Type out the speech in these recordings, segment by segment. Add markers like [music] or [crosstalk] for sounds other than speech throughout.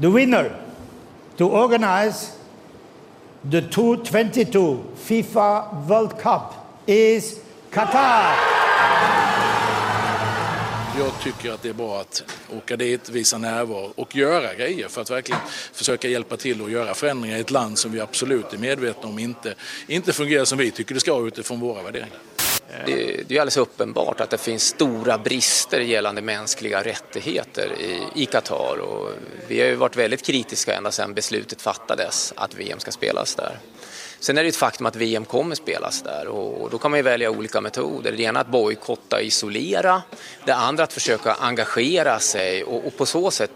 The winner to organize the 2022 FIFA World Cup is Qatar. Jag tycker att det är bra att åka dit, visa närvaro och göra grejer för att verkligen försöka hjälpa till och göra förändringar i ett land som vi absolut är medvetna om inte, inte fungerar som vi tycker det ska utifrån våra värderingar. Det, det är alldeles uppenbart att det finns stora brister gällande mänskliga rättigheter i Qatar och vi har ju varit väldigt kritiska ända sedan beslutet fattades att VM ska spelas där. Sen är det ett faktum att VM kommer spelas där och då kan man ju välja olika metoder. Det ena att bojkotta och isolera, det andra att försöka engagera sig och, och, på så sätt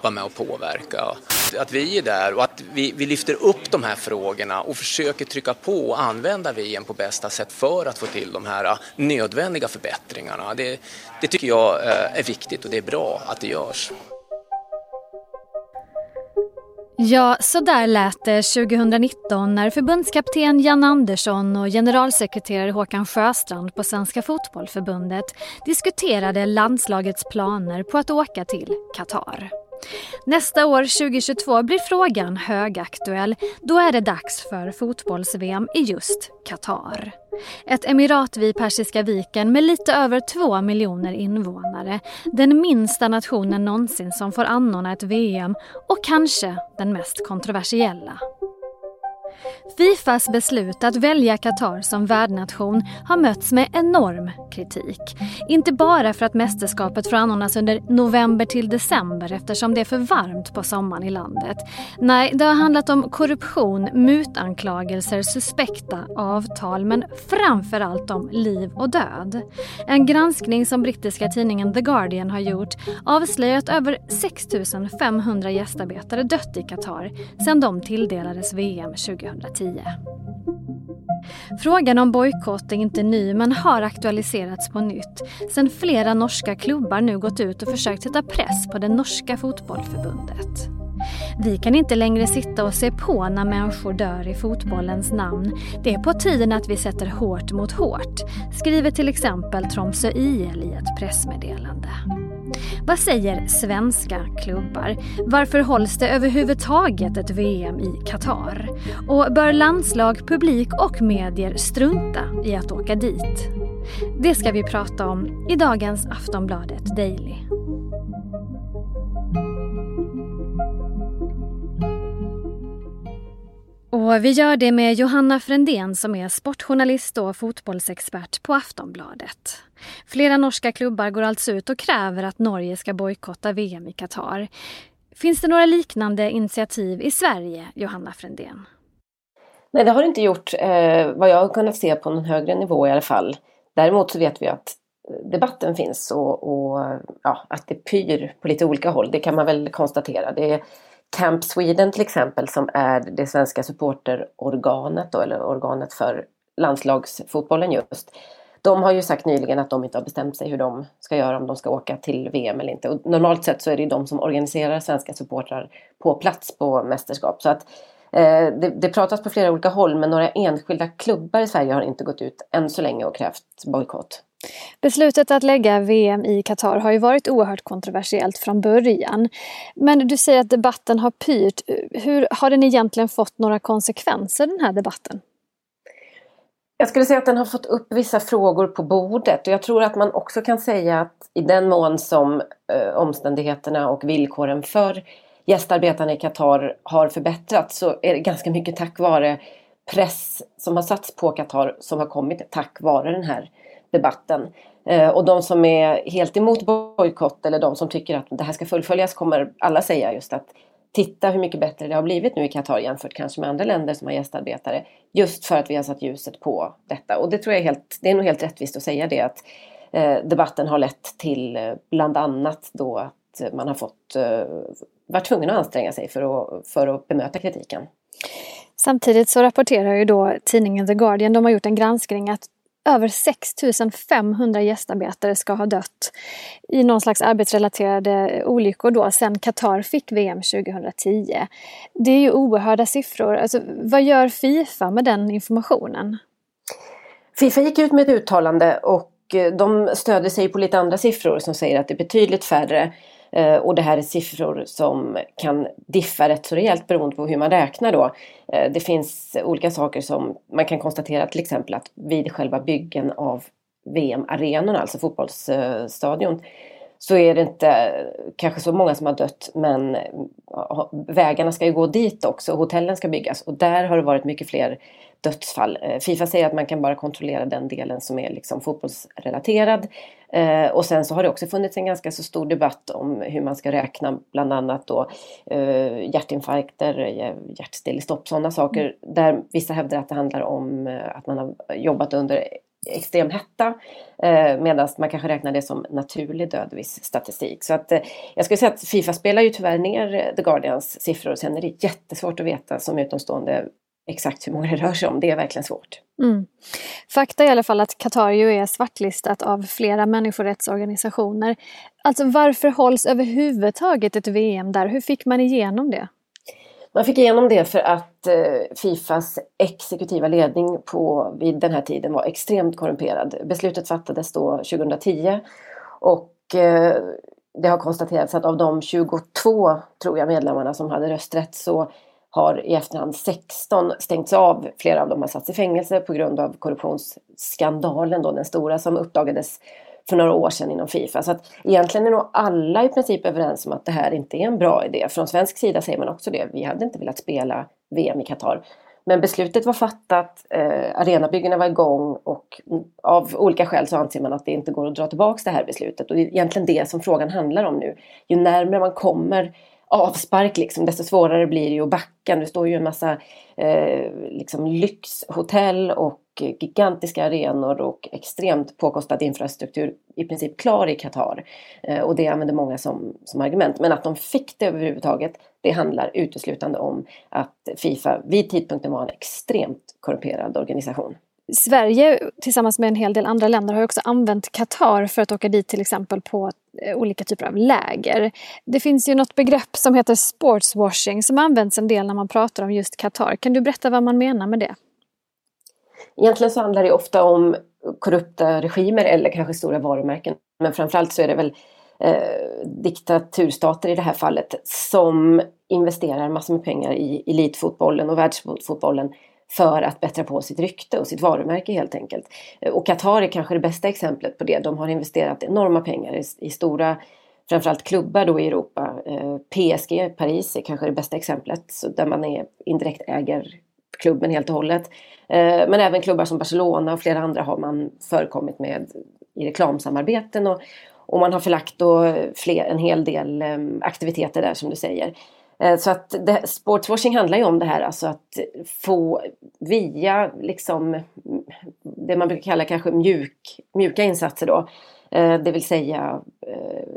vara med och påverka. Att vi är där och att vi, vi lyfter upp de här frågorna och försöker trycka på och använda VM på bästa sätt för att få till de här ah, nödvändiga förbättringarna. Det, det tycker jag eh, är viktigt och det är bra att det görs. Ja, så där lät det 2019 när förbundskapten Jan Andersson och generalsekreterare Håkan Sjöstrand på Svenska Fotbollförbundet diskuterade landslagets planer på att åka till Qatar. Nästa år, 2022, blir frågan högaktuell. Då är det dags för fotbolls-VM i just Qatar. Ett emirat vid Persiska viken med lite över två miljoner invånare. Den minsta nationen någonsin som får anordna ett VM och kanske den mest kontroversiella. Fifas beslut att välja Qatar som värdnation har mötts med enorm kritik. Inte bara för att mästerskapet får anordnas under november till december eftersom det är för varmt på sommaren i landet. Nej, det har handlat om korruption, mutanklagelser, suspekta avtal men framför allt om liv och död. En granskning som brittiska tidningen The Guardian har gjort avslöjar att över 6 500 gästarbetare dött i Qatar sedan de tilldelades VM 2018. 2010. Frågan om bojkott är inte ny men har aktualiserats på nytt sen flera norska klubbar nu gått ut och försökt sätta press på det norska fotbollförbundet. Vi kan inte längre sitta och se på när människor dör i fotbollens namn. Det är på tiden att vi sätter hårt mot hårt, skriver till exempel Tromsö IL i ett pressmeddelande. Vad säger svenska klubbar? Varför hålls det överhuvudtaget ett VM i Qatar? Och bör landslag, publik och medier strunta i att åka dit? Det ska vi prata om i dagens Aftonbladet Daily. Och vi gör det med Johanna Frändén som är sportjournalist och fotbollsexpert på Aftonbladet. Flera norska klubbar går alltså ut och kräver att Norge ska bojkotta VM i Qatar. Finns det några liknande initiativ i Sverige, Johanna Frändén? Nej, det har det inte gjort eh, vad jag har kunnat se på någon högre nivå i alla fall. Däremot så vet vi att eh, debatten finns och, och ja, att det pyr på lite olika håll. Det kan man väl konstatera. Det är, Camp Sweden till exempel som är det svenska supporterorganet då, eller organet för landslagsfotbollen just. De har ju sagt nyligen att de inte har bestämt sig hur de ska göra om de ska åka till VM eller inte. Och normalt sett så är det de som organiserar svenska supportrar på plats på mästerskap. Så att eh, det, det, pratas på flera olika håll men några enskilda klubbar i Sverige har inte gått ut än så länge och krävt bojkott. Beslutet att lägga VM i Qatar har ju varit oerhört kontroversiellt från början. Men du säger att debatten har pyrt. Hur Har den egentligen fått några konsekvenser den här debatten? Jag skulle säga att den har fått upp vissa frågor på bordet och jag tror att man också kan säga att i den mån som eh, omständigheterna och villkoren för gästarbetarna i Qatar har förbättrats så är det ganska mycket tack vare press som har satts på Qatar som har kommit tack vare den här debatten. Eh, och de som är helt emot bojkott eller de som tycker att det här ska fullföljas kommer alla säga just att titta hur mycket bättre det har blivit nu i Qatar jämfört kanske med andra länder som har gästarbetare. Just för att vi har satt ljuset på detta. Och det tror jag är helt, det är nog helt rättvist att säga det att eh, debatten har lett till eh, bland annat då att man har fått eh, varit tvungen att anstränga sig för att, för att bemöta kritiken. Samtidigt så rapporterar ju då tidningen The Guardian, de har gjort en granskning att över 6 500 gästarbetare ska ha dött i någon slags arbetsrelaterade olyckor då sedan Qatar fick VM 2010. Det är ju oerhörda siffror. Alltså, vad gör Fifa med den informationen? Fifa gick ut med ett uttalande och eh, de stöder sig på lite andra siffror som säger att det är betydligt färre. Eh, och det här är siffror som kan diffa rätt så rejält beroende på hur man räknar då. Eh, det finns olika saker som man kan konstatera till exempel att vid själva byggen av VM-arenorna, alltså fotbollsstadion, så är det inte kanske så många som har dött men vägarna ska ju gå dit också, hotellen ska byggas och där har det varit mycket fler dödsfall. Eh, Fifa säger att man kan bara kontrollera den delen som är liksom fotbollsrelaterad. Eh, och sen så har det också funnits en ganska så stor debatt om hur man ska räkna bland annat då eh, hjärtinfarkter, hjärtstillestånd, sådana saker. Där vissa hävdar att det handlar om att man har jobbat under extrem hetta eh, medan man kanske räknar det som naturlig död viss statistik. Så att eh, jag skulle säga att Fifa spelar ju tyvärr ner The Guardians siffror och sen är det jättesvårt att veta som utomstående exakt hur många det rör sig om. Det är verkligen svårt. Mm. Fakta är i alla fall att Qatar ju är svartlistat av flera människorättsorganisationer. Alltså varför hålls överhuvudtaget ett VM där? Hur fick man igenom det? Man fick igenom det för att att eh, Fifas exekutiva ledning på, vid den här tiden var extremt korrumperad. Beslutet fattades då 2010 och eh, det har konstaterats att av de 22, tror jag, medlemmarna som hade rösträtt så har i efterhand 16 stängts av. Flera av dem har satts i fängelse på grund av korruptionsskandalen, då, den stora som uppdagades för några år sedan inom Fifa. Så att egentligen är nog alla i princip överens om att det här inte är en bra idé. Från svensk sida säger man också det. Vi hade inte velat spela VM i Qatar. Men beslutet var fattat, eh, arenabyggena var igång och av olika skäl så anser man att det inte går att dra tillbaka det här beslutet. Och det är egentligen det som frågan handlar om nu. Ju närmare man kommer avspark liksom, desto svårare blir det ju att backa. Nu står ju en massa eh, liksom lyxhotell och gigantiska arenor och extremt påkostad infrastruktur i princip klar i Qatar. Eh, och det använder många som, som argument. Men att de fick det överhuvudtaget, det handlar uteslutande om att Fifa vid tidpunkten var en extremt korrumperad organisation. Sverige tillsammans med en hel del andra länder har också använt Qatar för att åka dit till exempel på eh, olika typer av läger. Det finns ju något begrepp som heter sportswashing som används en del när man pratar om just Qatar. Kan du berätta vad man menar med det? Egentligen så handlar det ofta om korrupta regimer eller kanske stora varumärken. Men framförallt så är det väl eh, diktaturstater i det här fallet som investerar massor med pengar i elitfotbollen och världsfotbollen för att bättra på sitt rykte och sitt varumärke helt enkelt. Eh, och Qatar är kanske det bästa exemplet på det. De har investerat enorma pengar i, i stora framförallt klubbar då i Europa. Eh, PSG, Paris är kanske det bästa exemplet så där man är, indirekt äger klubben helt och hållet. Eh, men även klubbar som Barcelona och flera andra har man förekommit med i reklamsamarbeten och, och man har förlagt då fler, en hel del ehm, aktiviteter där som du säger. Eh, så att det, sportswashing handlar ju om det här, alltså att få via liksom det man brukar kalla kanske mjuk, mjuka insatser då. Eh, det vill säga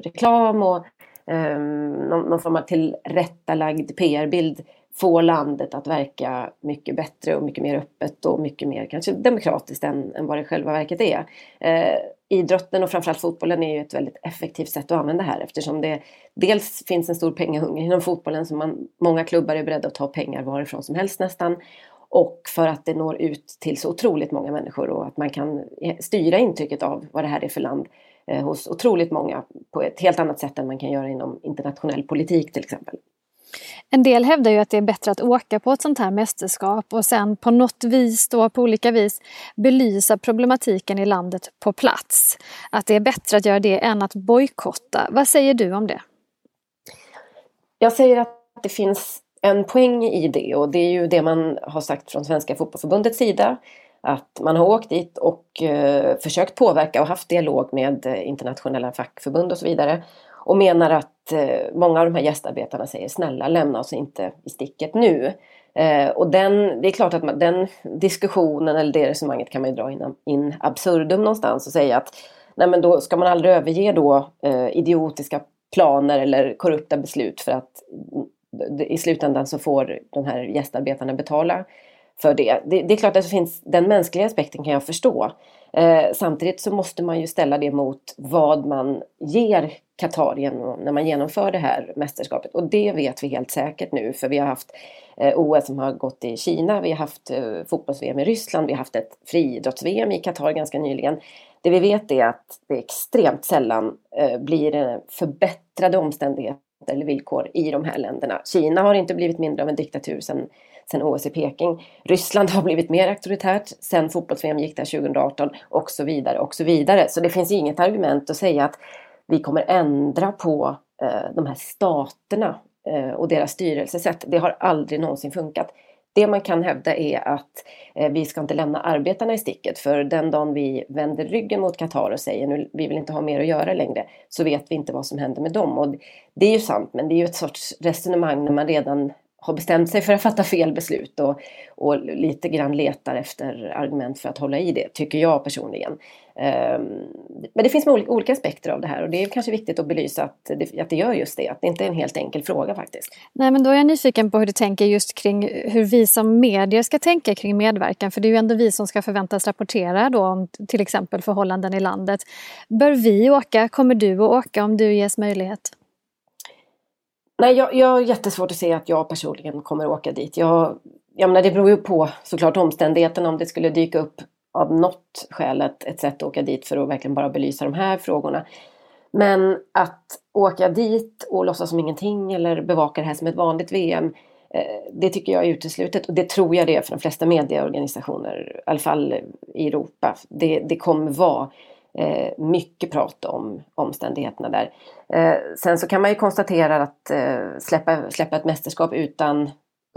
reklam och ehm, någon form av tillrättalagd PR-bild få landet att verka mycket bättre och mycket mer öppet och mycket mer kanske demokratiskt än, än vad det själva verket är. Eh, idrotten och framförallt fotbollen är ju ett väldigt effektivt sätt att använda det här eftersom det dels finns en stor pengahunger inom fotbollen som man, många klubbar är beredda att ta pengar varifrån som helst nästan. Och för att det når ut till så otroligt många människor och att man kan styra intrycket av vad det här är för land eh, hos otroligt många på ett helt annat sätt än man kan göra inom internationell politik till exempel. En del hävdar ju att det är bättre att åka på ett sånt här mästerskap och sen på något vis då på olika vis belysa problematiken i landet på plats. Att det är bättre att göra det än att bojkotta. Vad säger du om det? Jag säger att det finns en poäng i det och det är ju det man har sagt från Svenska Fotbollförbundets sida. Att man har åkt dit och eh, försökt påverka och haft dialog med eh, internationella fackförbund och så vidare och menar att eh, många av de här gästarbetarna säger snälla lämna oss inte i sticket nu. Eh, och den, det är klart att man, den diskussionen eller det resonemanget kan man ju dra in, in absurdum någonstans och säga att nej men då ska man aldrig överge då eh, idiotiska planer eller korrupta beslut för att mm, i slutändan så får de här gästarbetarna betala för det. det. det. är klart att det finns, den mänskliga aspekten kan jag förstå. Eh, samtidigt så måste man ju ställa det mot vad man ger Qatar när man genomför det här mästerskapet. Och det vet vi helt säkert nu för vi har haft eh, OS som har gått i Kina, vi har haft eh, fotbolls-VM i Ryssland, vi har haft ett friidrotts-VM i Qatar ganska nyligen. Det vi vet är att det extremt sällan eh, blir eh, förbättrade omständigheter eller villkor i de här länderna. Kina har inte blivit mindre av en diktatur sedan sen OS i Peking. Ryssland har blivit mer auktoritärt sen fotbolls-VM gick där 2018 och så vidare och så vidare. Så det finns inget argument att säga att vi kommer ändra på eh, de här staterna eh, och deras styrelsesätt. Det har aldrig någonsin funkat. Det man kan hävda är att eh, vi ska inte lämna arbetarna i sticket för den dagen vi vänder ryggen mot Qatar och säger nu vi vill inte ha mer att göra längre så vet vi inte vad som händer med dem. Och det är ju sant men det är ju ett sorts resonemang när man redan har bestämt sig för att fatta fel beslut och, och lite grann letar efter argument för att hålla i det, tycker jag personligen. Ehm, men det finns olika, olika aspekter av det här och det är kanske viktigt att belysa att det, att det gör just det, att det inte är en helt enkel fråga faktiskt. Nej men då är jag nyfiken på hur du tänker just kring hur vi som medier ska tänka kring medverkan, för det är ju ändå vi som ska förväntas rapportera då om till exempel förhållanden i landet. Bör vi åka? Kommer du att åka om du ges möjlighet? Nej, jag, jag har jättesvårt att se att jag personligen kommer åka dit. Jag, jag menar, det beror ju på såklart omständigheterna om det skulle dyka upp av något skäl ett, ett sätt att åka dit för att verkligen bara belysa de här frågorna. Men att åka dit och låtsas som ingenting eller bevaka det här som ett vanligt VM eh, det tycker jag är uteslutet och det tror jag det är för de flesta medieorganisationer, i alla fall i Europa. Det, det kommer vara eh, mycket prat om omständigheterna där. Eh, sen så kan man ju konstatera att eh, släppa, släppa ett mästerskap utan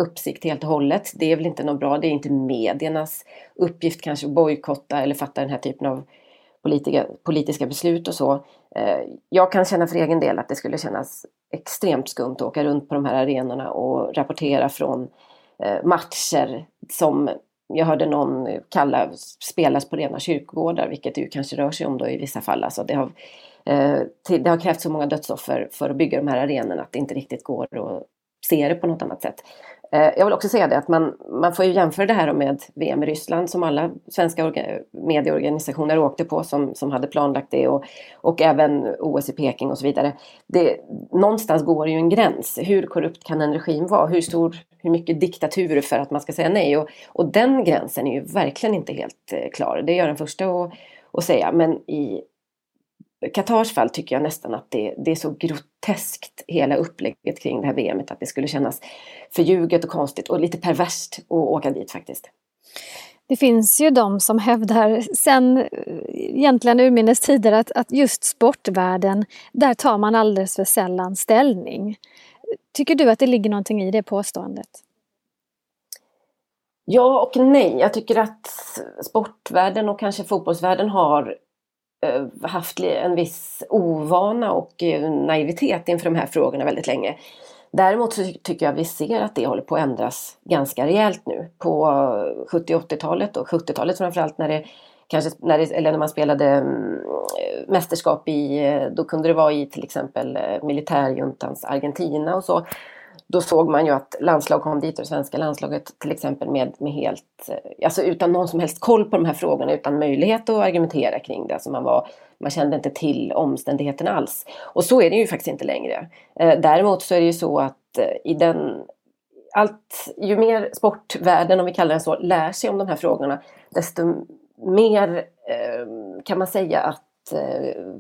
uppsikt helt och hållet. Det är väl inte något bra. Det är inte mediernas uppgift kanske att bojkotta eller fatta den här typen av politiska, politiska beslut och så. Eh, jag kan känna för egen del att det skulle kännas extremt skumt att åka runt på de här arenorna och rapportera från eh, matcher som jag hörde någon kalla spelas på rena kyrkogårdar, vilket det ju kanske rör sig om då i vissa fall. Alltså det, har, eh, det har krävts så många dödsoffer för att bygga de här arenorna att det inte riktigt går att se det på något annat sätt. Eh, jag vill också säga det att man, man får ju jämföra det här med VM i Ryssland som alla svenska medieorganisationer åkte på som, som hade planlagt det och, och även OS i Peking och så vidare. Det, någonstans går ju en gräns. Hur korrupt kan en regim vara? Hur, stor, hur mycket diktatur för att man ska säga nej? Och, och den gränsen är ju verkligen inte helt eh, klar. Det är jag den första att, att säga. Men i Qatars fall tycker jag nästan att det, det, är så groteskt hela upplägget kring det här VMet att det skulle kännas förljuget och konstigt och lite perverst att åka dit faktiskt. Det finns ju de som hävdar sen egentligen urminnes tider att, att just sportvärlden, där tar man alldeles för sällan ställning. Tycker du att det ligger någonting i det påståendet? Ja och nej. Jag tycker att sportvärlden och kanske fotbollsvärlden har Eh, haft en viss ovana och eh, naivitet inför de här frågorna väldigt länge. Däremot så tycker jag vi ser att det håller på att ändras ganska rejält nu. På 70 80-talet och 70-talet framförallt när det kanske när, det, eller när man spelade eh, mästerskap i, då kunde det vara i till exempel militärjuntans Argentina och så då såg man ju att landslag kom dit och det svenska landslaget till exempel med, med helt, eh, alltså utan någon som helst koll på de här frågorna, utan möjlighet att argumentera kring det. Alltså man, var, man kände inte till omständigheterna alls. Och så är det ju faktiskt inte längre. Eh, däremot så är det ju så att eh, i den allt, ju mer sportvärlden, om vi kallar den så, lär sig om de här frågorna, desto mer kan man säga att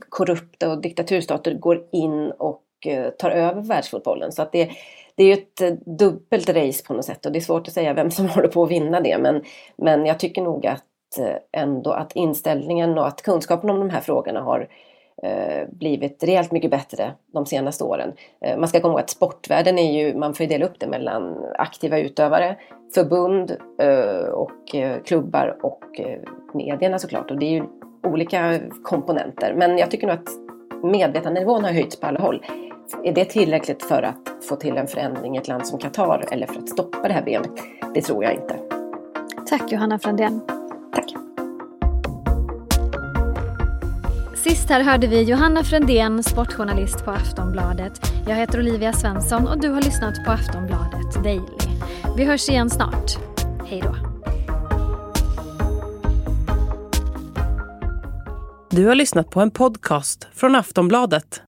korrupta och diktaturstater går in och tar över världsfotbollen. Så att det, det är ju ett eh, dubbelt race på något sätt och det är svårt att säga vem som [laughs] håller på att vinna det. Men, men jag tycker nog att eh, ändå att inställningen och att kunskapen om de här frågorna har eh, blivit rejält mycket bättre de senaste åren. Man ska komma ihåg att sportvärlden är ju, man får ju dela upp det mellan aktiva utövare, förbund och klubbar och medierna såklart. Och det är ju olika komponenter. Men jag tycker nog att medvetandenivån har höjts på alla håll. Är det tillräckligt för att få till en förändring i ett land som Qatar eller för att stoppa det här VM? Det tror jag inte. Tack Johanna Frändén. Tack. Sist här hörde vi Johanna Frändén, sportjournalist på Aftonbladet. Jag heter Olivia Svensson och du har lyssnat på Aftonbladet Daily. Vi hörs igen snart. Hej då. Du har lyssnat på en podcast från Aftonbladet.